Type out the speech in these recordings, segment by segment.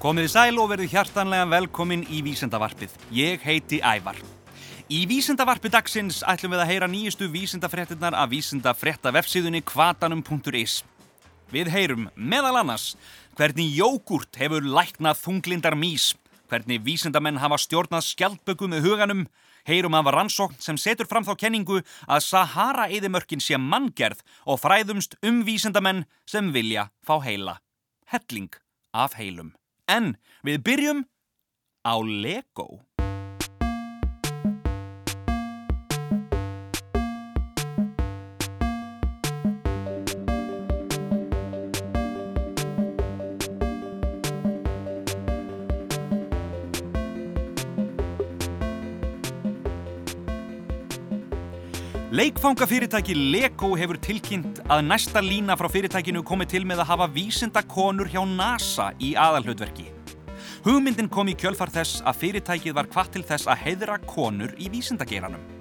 Komiði sæl og verið hjartanlega velkomin í Vísendavarpið. Ég heiti Ævar. Í Vísendavarpið dagsins ætlum við að heyra nýjustu vísendafréttinnar af vísendafrétta vefsíðunni kvatanum.is. Við heyrum meðal annars hvernig jógurt hefur læknað þunglindar mís, hvernig vísendamenn hafa stjórnað skjaldböku með huganum, heyrum af rannsókn sem setur fram þá kenningu að Sahara-eðimörkin sé manngerð og fræðumst um vísendamenn sem vilja fá heila. Helling af heilum. En við byrjum á Lego. Leikfangafyrirtæki Lego hefur tilkynnt að næsta lína frá fyrirtækinu komi til með að hafa vísinda konur hjá NASA í aðalhlutverki. Hugmyndin kom í kjölfar þess að fyrirtækið var hvað til þess að heiðra konur í vísindageranum.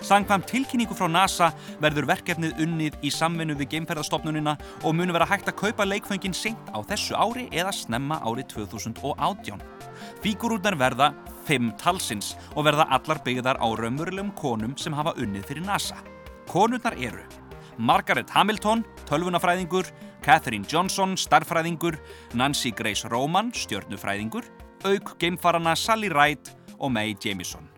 Sangvam tilkynningu frá NASA verður verkefnið unnið í samvinnu við geimferðarstofnunina og munu vera hægt að kaupa leikföngin seint á þessu ári eða snemma ári 2018. Fígurúrnar verða fimm talsins og verða allar byggðar á raunverulegum konum sem hafa unnið fyrir NASA. Konurnar eru Margaret Hamilton, tölvunafræðingur, Catherine Johnson, starfræðingur, Nancy Grace Roman, stjörnufræðingur, auk geimfarana Sally Ride og Mae Jamison.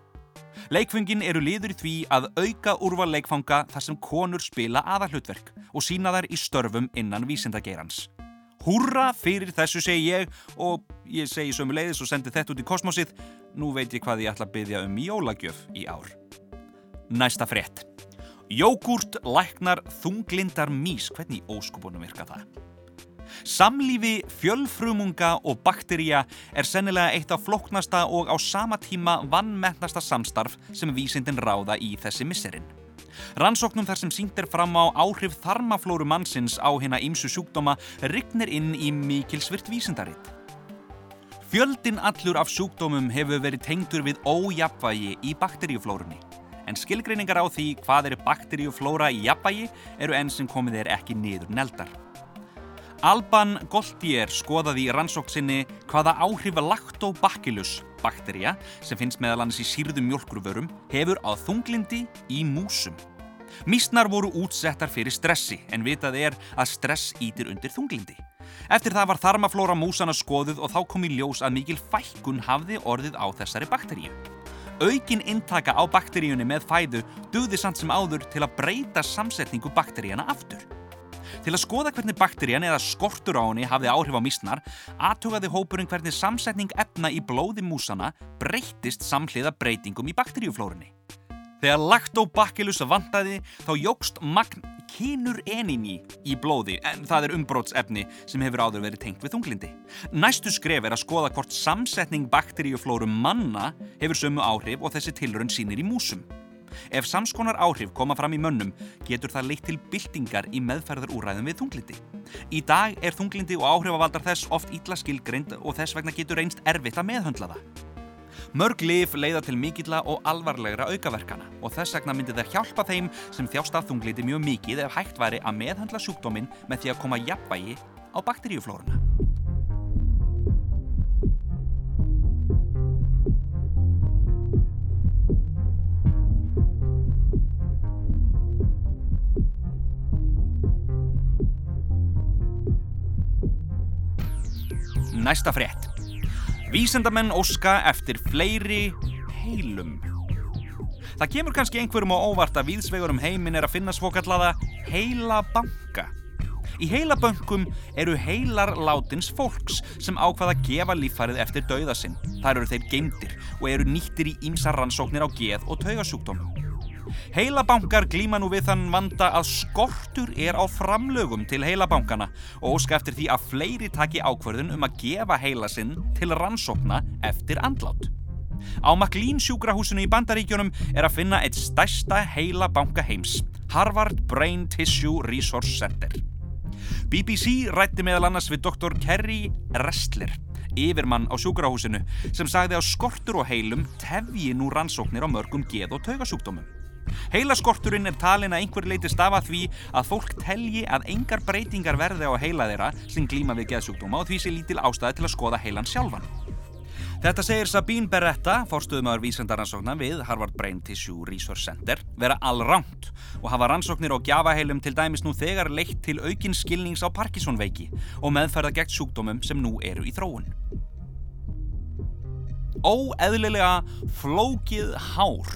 Leikfungin eru liður í því að auka úrval leikfanga þar sem konur spila aðalhlutverk og sína þær í störfum innan vísindageirans. Húrra fyrir þessu segi ég og ég segi sömu leiðis og sendi þetta út í kosmosið. Nú veit ég hvað ég ætla að byggja um jólagjöf í ár. Næsta frétt. Jógurt læknar þunglindar mís. Hvernig óskupunum virka það? Samlífi fjölfrumunga og bakteríja er sennilega eitt af flóknasta og á sama tíma vannmennasta samstarf sem vísindin ráða í þessi misserinn. Rannsóknum þar sem sínt er fram á áhrif þarmaflóru mannsins á hérna ímsu sjúkdóma rignir inn í mikilsvirt vísindaritt. Fjöldin allur af sjúkdómum hefur verið tengdur við ójapvægi í bakteríuflórunni. En skilgreiningar á því hvað eru bakteríuflóra í jafnvægi eru enn sem komið er ekki niður neldar. Alban Goltier skoðaði í rannsóksinni hvaða áhrif lactobacillus bakterja sem finnst meðal annars í sírðum mjölkurvörum hefur á þunglindi í músum. Mísnar voru útsettar fyrir stressi en vitað er að stress ítir undir þunglindi. Eftir það var þarmaflóra músana skoðuð og þá kom í ljós að mikil fækkun hafði orðið á þessari bakteríu. Aukin intaka á bakteríunni með fæðu döði samt sem áður til að breyta samsetningu bakteríana aftur. Til að skoða hvernig bakterían eða skortur á henni hafði áhrif á mísnar, aðtugaði hópurinn hvernig samsetning efna í blóði músana breytist samhliða breytingum í bakteríuflórunni. Þegar lactobacillus vandaði þá jógst magn kynur eninni í blóði en það er umbrótsefni sem hefur áður verið tengt við þunglindi. Næstu skref er að skoða hvort samsetning bakteríuflóru manna hefur sömu áhrif og þessi tilrönd sínir í músum. Ef samskonar áhrif koma fram í mönnum getur það leitt til byltingar í meðferðarúræðum við þunglindi. Í dag er þunglindi og áhrifavaldar þess oft ítla skilgreind og þess vegna getur reynst erfitt að meðhöndla það. Mörg lif leiða til mikilla og alvarlegra aukaverkana og þess vegna myndi það hjálpa þeim sem þjást af þunglindi mjög mikið ef hægt væri að meðhandla sjúkdóminn með því að koma jafnvægi á bakteríuflórunna. Næsta frétt. Vísendamenn óska eftir fleiri heilum. Það kemur kannski einhverjum á óvart að víðsvegur um heiminn er að finna svokallaða heila banka. Í heilabönkum eru heilar látins fólks sem ákvaða að gefa líffarið eftir dauðasinn. Það eru þeir geimdir og eru nýttir í ímsa rannsóknir á geð og taugasjúkdómum. Heilabankar glíma nú við þann vanda að skortur er á framlögum til heilabankana og óska eftir því að fleiri taki ákverðun um að gefa heila sinn til rannsókna eftir andlát. Á McLean sjúkrahúsinu í Bandaríkjónum er að finna eitt stærsta heilabanka heims, Harvard Brain Tissue Resource Center. BBC rætti meðal annars við doktor Kerry Restler, yfirmann á sjúkrahúsinu, sem sagði að skortur og heilum tefji nú rannsóknir á mörgum geð og taugasjúkdómum. Heilaskorturinn er talin að einhver leiti stafa því að fólk telji að engar breytingar verði á heila þeirra sem glíma við geðsjúkdóma og því sé lítil ástæði til að skoða heilan sjálfan. Þetta segir Sabine Beretta, fórstuðumöður vísendaransóknar við Harvard Brain Tissue Research Center, vera allránt og hafa rannsóknir og gjafaheilum til dæmis nú þegar leitt til aukinn skilnings á Parkinson veiki og meðferða gegn sjúkdómum sem nú eru í þróun. Óeðlilega flókið hár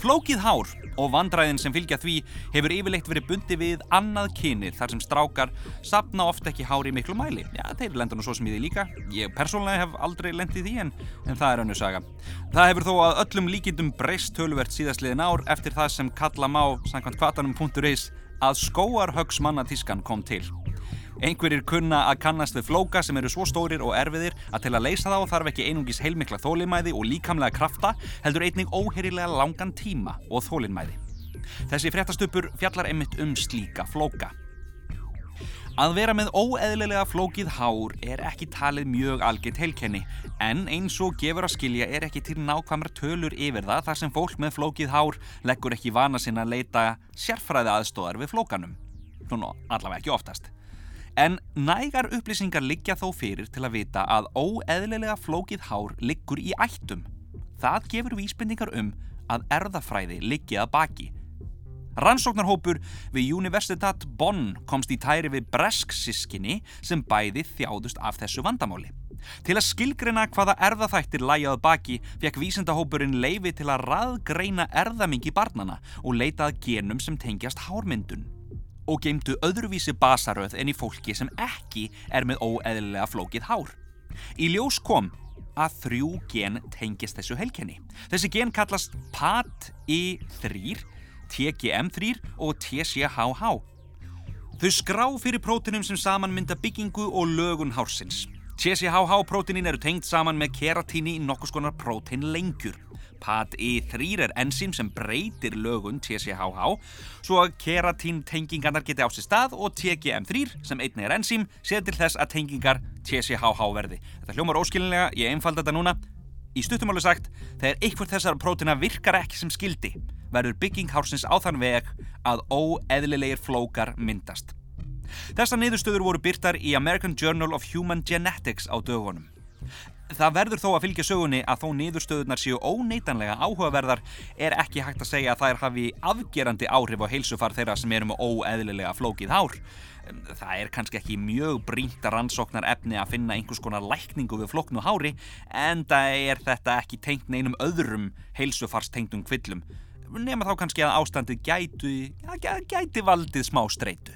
Flókið hár og vandræðin sem fylgja því hefur yfirleitt verið bundi við annað kynir þar sem strákar sapna ofta ekki hári í miklu mæli. Já, þeir lenda nú svo sem í því líka. Ég persónulega hef aldrei lendið því en, en það er önnu saga. Það hefur þó að öllum líkindum breyst töluvert síðastliðin ár eftir það sem kalla má, samkvæmt kvatanum.is, að skóarhögsmannatískan kom til. Einhverjir kunna að kannast við flóka sem eru svo stórir og erfiðir að til að leysa þá þarf ekki einungis heilmikla þólinnmæði og líkamlega krafta heldur einnig óheyrilega langan tíma og þólinnmæði. Þessi fréttastöpur fjallar einmitt um slíka flóka. Að vera með óeðlilega flókið hár er ekki talið mjög algjört heilkenni en eins og gefur að skilja er ekki til nákvæmra tölur yfir það þar sem fólk með flókið hár leggur ekki vana sinna að leita sérfræði aðstóðar við flókanum. Nú, allavega ekki oftast. En nægar upplýsingar liggja þó fyrir til að vita að óeðlilega flókið hár liggur í ættum. Það gefur vísbendingar um að erðafræði liggja að baki. Rannsóknarhópur við Universitat Bonn komst í tæri við bresksískinni sem bæði þjáðust af þessu vandamáli. Til að skilgrina hvaða erðaþættir lægjað baki fekk vísendahópurinn leifi til að raðgreina erðamingi barnana og leitað genum sem tengjast hármyndun og geimdu öðruvísi basaröð en í fólki sem ekki er með óeðlilega flókið hár. Í ljós kom að þrjú gen tengist þessu helkenni. Þessi gen kallast PAT-I3, TGM3 og TCHH. Þau skrá fyrir prótinum sem saman mynda byggingu og lögun hársins. TCHH prótinin eru tengt saman með keratíni í nokkus konar prótinlengjur. PAD-E3 er enzím sem breytir lögun TCHH svo að keratín tengingarnar geti á sér stað og TGM3 sem einnig er enzím séð til þess að tengingar TCHH verði. Þetta hljómar óskilinlega, ég einfalda þetta núna. Í stuttumáli sagt, þegar einhvert þessar prótina virkar ekki sem skildi verður bygging hársins á þann veg að óeðlilegir flókar myndast. Þessar niðurstöður voru byrtar í American Journal of Human Genetics á dögunum. Það verður þó að fylgja sögunni að þó niðurstöðunar séu óneitanlega áhugaverðar er ekki hægt að segja að þær hafi afgerandi áhrif á heilsufar þeirra sem eru með óeðlilega flókið hár. Það er kannski ekki mjög brínt að rannsóknar efni að finna einhvers konar lækningu við floknu hári en það er þetta ekki tengt neinum öðrum heilsufarstengtum kvillum nema þá kannski að ástandið gæti, gæti valdið smá streitu.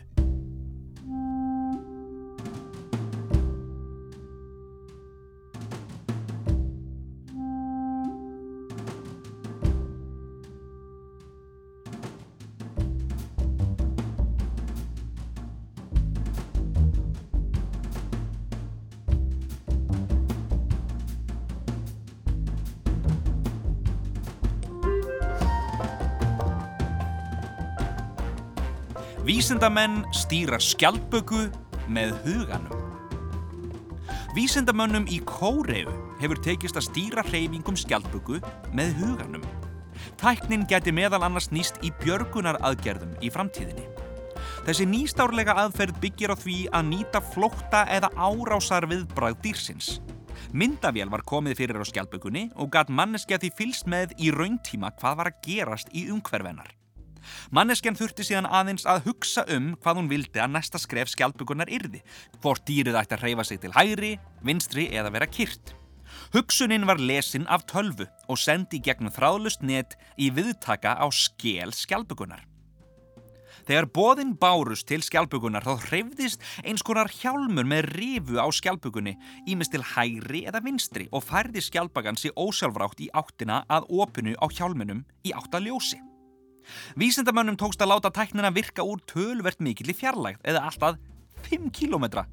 Vísindamenn stýra skjaldböku með huganum. Vísindamönnum í Kóreu hefur tekist að stýra hreyfingum skjaldböku með huganum. Tæknin geti meðal annars nýst í björgunaraðgerðum í framtíðinni. Þessi nýstárlega aðferð byggir á því að nýta flókta eða árásar viðbrað dýrsins. Myndavél var komið fyrir á skjaldbökunni og gatt manneskja því fylst með í rauntíma hvað var að gerast í umhverfennar. Manneskjan þurfti síðan aðeins að hugsa um hvað hún vildi að næsta skref skjaldbökunar yrði, hvort dýrið ætti að hreyfa sig til hægri, vinstri eða vera kyrt. Hugsunin var lesin af tölvu og sendi gegnum þráðlust net í viðtaka á skél skjaldbökunar. Þegar bóðinn bárust til skjálpugunar þá hreyfðist eins konar hjálmur með rifu á skjálpugunni ímest til hægri eða vinstri og færði skjálpagan sér ósjálfrátt í áttina að opinu á hjálmunum í áttaljósi. Vísindamönnum tókst að láta tæknina virka úr tölvert mikill í fjarlægð eða alltaf 5 km.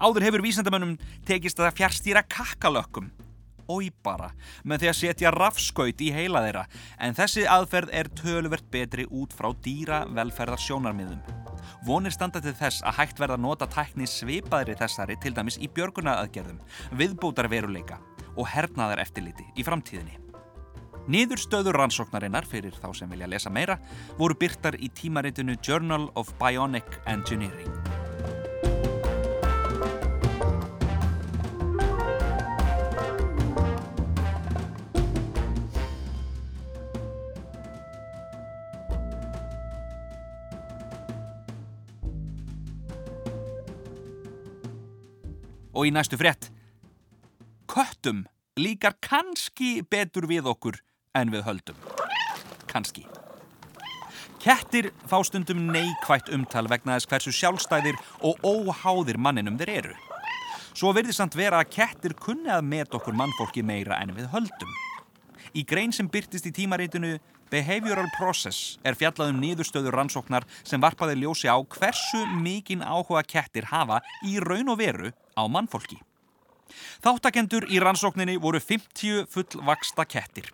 Áður hefur vísindamönnum tekist að fjárstýra kakkalökkum Ói bara, með því að setja rafskaut í heila þeirra, en þessi aðferð er tölvert betri út frá dýra velferðar sjónarmiðum. Vonir standa til þess að hægt verða að nota tækni svipaðri þessari til dæmis í björgunaaðgerðum, viðbótar veruleika og hernaðar eftirliti í framtíðinni. Niðurstöður rannsóknarinnar fyrir þá sem vilja lesa meira voru byrtar í tímaritinu Journal of Bionic Engineering. Og í næstu frétt. Köttum líkar kannski betur við okkur en við höldum. Kannski. Kettir fá stundum neikvægt umtal vegna þess hversu sjálfstæðir og óháðir manninum þeir eru. Svo verður samt vera að kettir kunni að met okkur mannfólki meira en við höldum. Í grein sem byrtist í tímaritinu Behavioral Process er fjallað um niðurstöður rannsóknar sem varpaði ljósi á hversu mikinn áhuga kettir hafa í raun og veru á mannfólki. Þáttakendur í rannsókninni voru 50 fullvaksta kettir.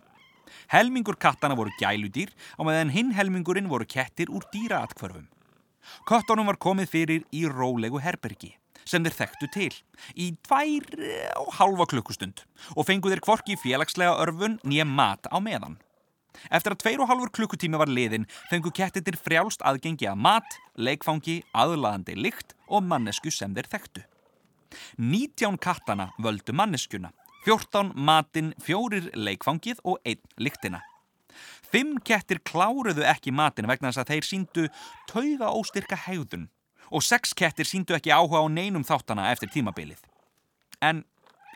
Helmingur kattana voru gæludýr og meðan hinn helmingurinn voru kettir úr dýraatkvörfum. Köttunum var komið fyrir í rólegu herbergi sem þeir þekktu til í tvær og halva klukkustund og fengu þeir kvorki félagslega örfun nýja mat á meðan. Eftir að tveir og halvur klukkutími var liðin fengu kettir frjálst aðgengi að mat, leikfangi, aðlaðandi lykt og mannesku sem þeir þekktu. 19 kattana völdu manneskuna, 14 matinn, fjórir leikfangið og einn lyktina. Fimm kettir kláruðu ekki matinn vegna þess að þeir síndu tauga óstyrka hegðun og sex kettir síndu ekki áhuga á neinum þáttana eftir tímabilið. En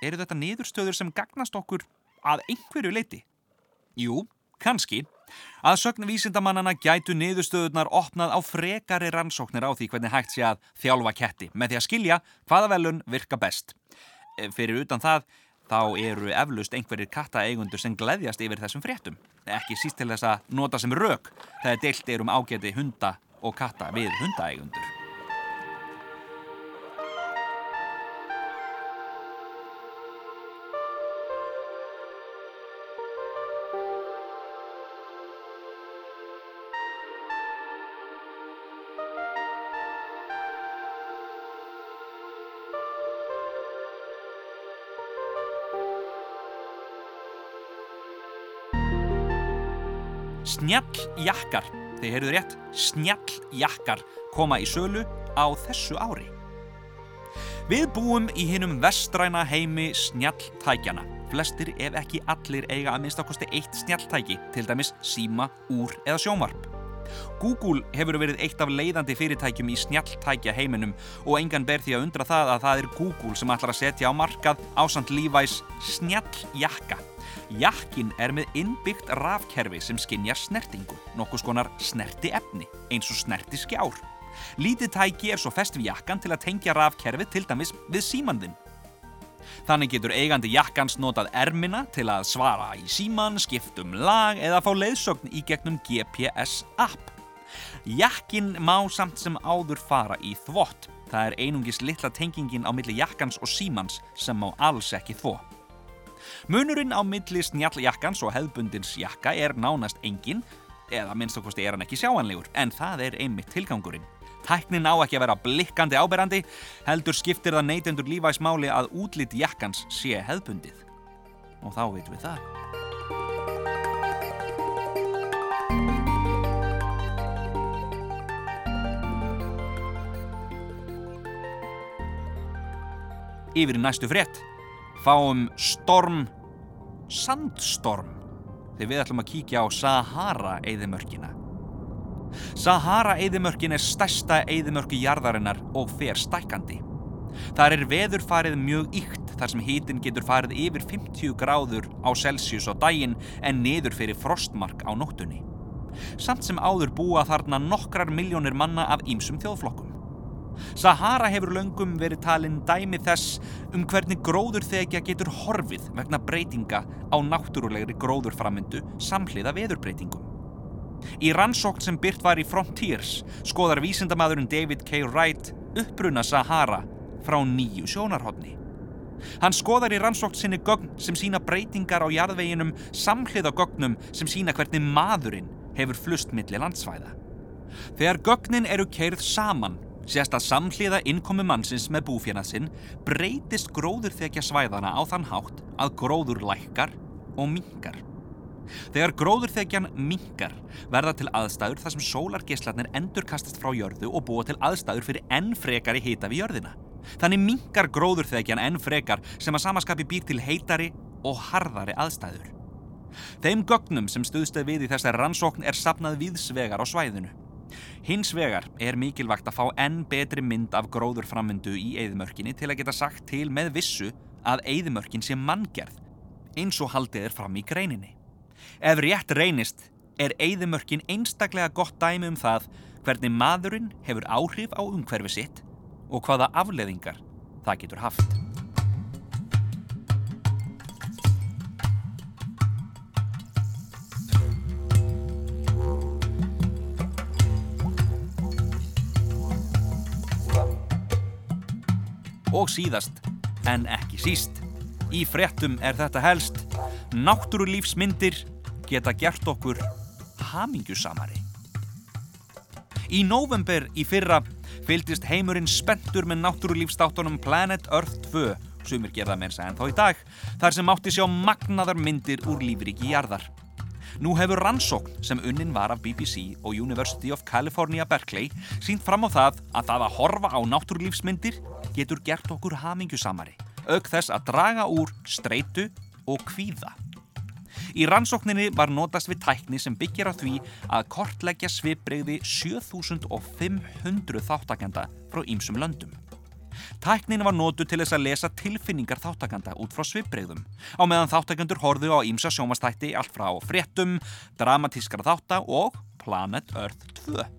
eru þetta niðurstöður sem gagnast okkur að einhverju leiti? Jú, kannski. Að sögn vísindamannana gætu niðurstöðunar opnað á frekari rannsóknir á því hvernig hægt sé að þjálfa ketti með því að skilja hvaða velun virka best. Fyrir utan það, þá eru eflust einhverjir kattaeigundur sem gleðjast yfir þessum fréttum. Ekki síst til þess að nota sem rauk þegar deilt er um ágæti hunda og katta við hundaeigundur. Snjalljakkar, þið heyrðu rétt, snjalljakkar koma í sölu á þessu ári. Við búum í hinnum vestræna heimi snjalltækjana. Flestir ef ekki allir eiga að minnst ákosti eitt snjalltæki, til dæmis síma, úr eða sjómarp. Google hefur verið eitt af leiðandi fyrirtækjum í snjalltækja heiminum og engan ber því að undra það að það er Google sem ætlar að setja á markað ásand Levi's snjalljakka. Jakkin er með innbyggt rafkerfi sem skinjar snertingu, nokkus konar snerti efni, eins og snerti skjár. Lítið tæki er svo fest við jakkan til að tengja rafkerfi til dæmis við símanðinn. Þannig getur eigandi jakkans notað ermina til að svara í síman, skiptum lag eða fá leiðsögn í gegnum GPS app. Jakkin má samt sem áður fara í þvott. Það er einungis litla tengingin á milli jakkans og símans sem má alls ekki þvó. Munurinn á milli snjalljakkans og hefðbundins jakka er nánast engin, eða minnst okkosti er hann ekki sjáanlegur, en það er einmitt tilgangurinn. Tæknin á ekki að vera blikkandi áberandi, heldur skiptir það neytendur lífæs máli að útlitt jakkans sé hefðbundið. Og þá veitum við það. Yfir næstu frétt fáum storm, sandstorm, þegar við ætlum að kíkja á Sahara-eðimörkina. Sahara-eðimörkin er stærsta eðimörki jarðarinnar og fer stækandi. Þar er veður farið mjög ykt þar sem hítin getur farið yfir 50 gráður á Celsius á daginn en niður fyrir frostmark á nóttunni. Samt sem áður búa þarna nokkrar miljónir manna af ýmsum þjóðflokkum. Sahara hefur löngum verið talinn dæmi þess um hvernig gróðurþekja getur horfið vegna breytinga á náttúrulegri gróðurframindu samhliða veðurbreytingum. Í rannsókn sem byrt var í Frontiers skoðar vísindamæðurinn David K. Wright uppbruna Sahara frá nýju sjónarhóttni. Hann skoðar í rannsókn sinni gögn sem sína breytingar á jarðveginum samhliða gögnum sem sína hvernig maðurinn hefur flust milli landsvæða. Þegar gögnin eru keirð saman sést að samhliða innkomi mannsins með búfjana sinn breytist gróður þekja svæðana á þann hátt að gróður lækkar og mingar. Þegar gróðurþekjan mingar verða til aðstæður þar sem sólargeslarnir endurkastast frá jörðu og búa til aðstæður fyrir enn frekar í hita við jörðina. Þannig mingar gróðurþekjan enn frekar sem að samaskapi býr til heitari og harðari aðstæður. Þeim gögnum sem stuðstöð við í þessari rannsókn er sapnað viðsvegar á svæðinu. Hins vegar er mikilvægt að fá enn betri mynd af gróðurframvindu í eðimörkinni til að geta sagt til með vissu að eðimörkin sé manngerð, eins og haldið er fram í greininni. Ef rétt reynist er eðimörkin einstaklega gott dæmi um það hvernig maðurinn hefur áhrif á umhverfi sitt og hvaða afleðingar það getur haft. Og síðast, en ekki síst, í frettum er þetta helst, náttúrulífsmyndir geta gert okkur hamingjusamari. Í november í fyrra fylgdist heimurinn spendur með náttúrulífstáttunum Planet Earth 2, sumir gerða með þess að enn þá í dag, þar sem átti sjá magnaðar myndir úr lífriki jarðar. Nú hefur rannsókn sem unnin var af BBC og University of California Berkeley sínt fram á það að það að horfa á náttúrulífsmyndir getur gert okkur hamingjusamari, auk þess að draga úr streitu og kvíða. Í rannsókninni var notast við tækni sem byggir á því að kortleggja svipbreyði 7500 þáttakenda frá ýmsum löndum. Tæknin var nótu til þess að lesa tilfinningar þáttakanda út frá svipbreyðum, á meðan þáttakendur horðu á ýmsa sjómastætti allt frá fréttum, dramatískara þátta og Planet Earth 2.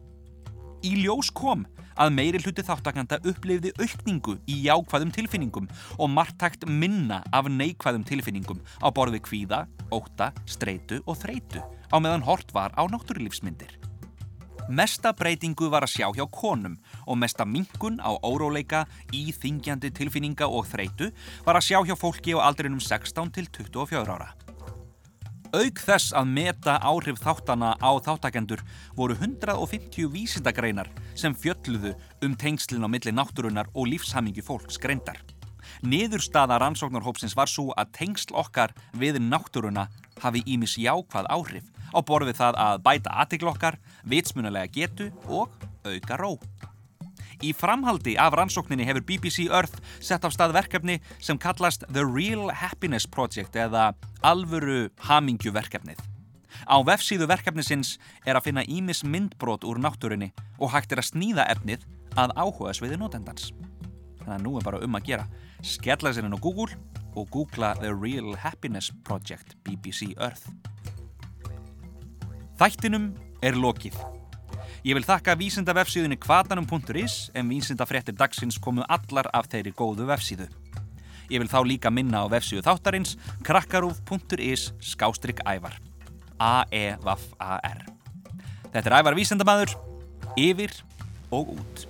Í ljós kom að meiri hluti þáttakanda upplifði aukningu í jákvæðum tilfinningum og margtækt minna af neikvæðum tilfinningum á borði kvíða, óta, streitu og þreitu á meðan hort var á náttúrulífsmyndir. Mesta breytingu var að sjá hjá konum og mesta minkun á óróleika, íþingjandi tilfinninga og þreitu var að sjá hjá fólki á aldrinum 16 til 24 ára. Auk þess að meta áhrif þáttana á þáttakendur voru 150 vísindagreinar sem fjölluðu um tengslinn á milli náttúrunar og lífshamingju fólks greindar. Niðurstaða rannsóknarhópsins var svo að tengsl okkar við náttúruna hafi ímis jákvað áhrif á borfið það að bæta aðtiklokkar, vitsmunalega getu og auka ró. Í framhaldi af rannsókninni hefur BBC Earth sett af stað verkefni sem kallast The Real Happiness Project eða alvöru hamingjuverkefnið. Á vefsíðu verkefnisins er að finna ímis myndbrot úr náttúrinni og hægt er að snýða efnið að áhuga sviði notendans. Þannig að nú er bara um að gera. Skella sér inn á Google og googla The Real Happiness Project BBC Earth. Þættinum er lokið. Ég vil þakka vísinda vefsíðunni kvatanum.is en vísinda fréttir dagsins komu allar af þeirri góðu vefsíðu. Ég vil þá líka minna á vefsíðu þáttarins krakkarúf.is skástrygg ævar. A-E-V-A-R. Þetta er ævar vísindamæður, yfir og út.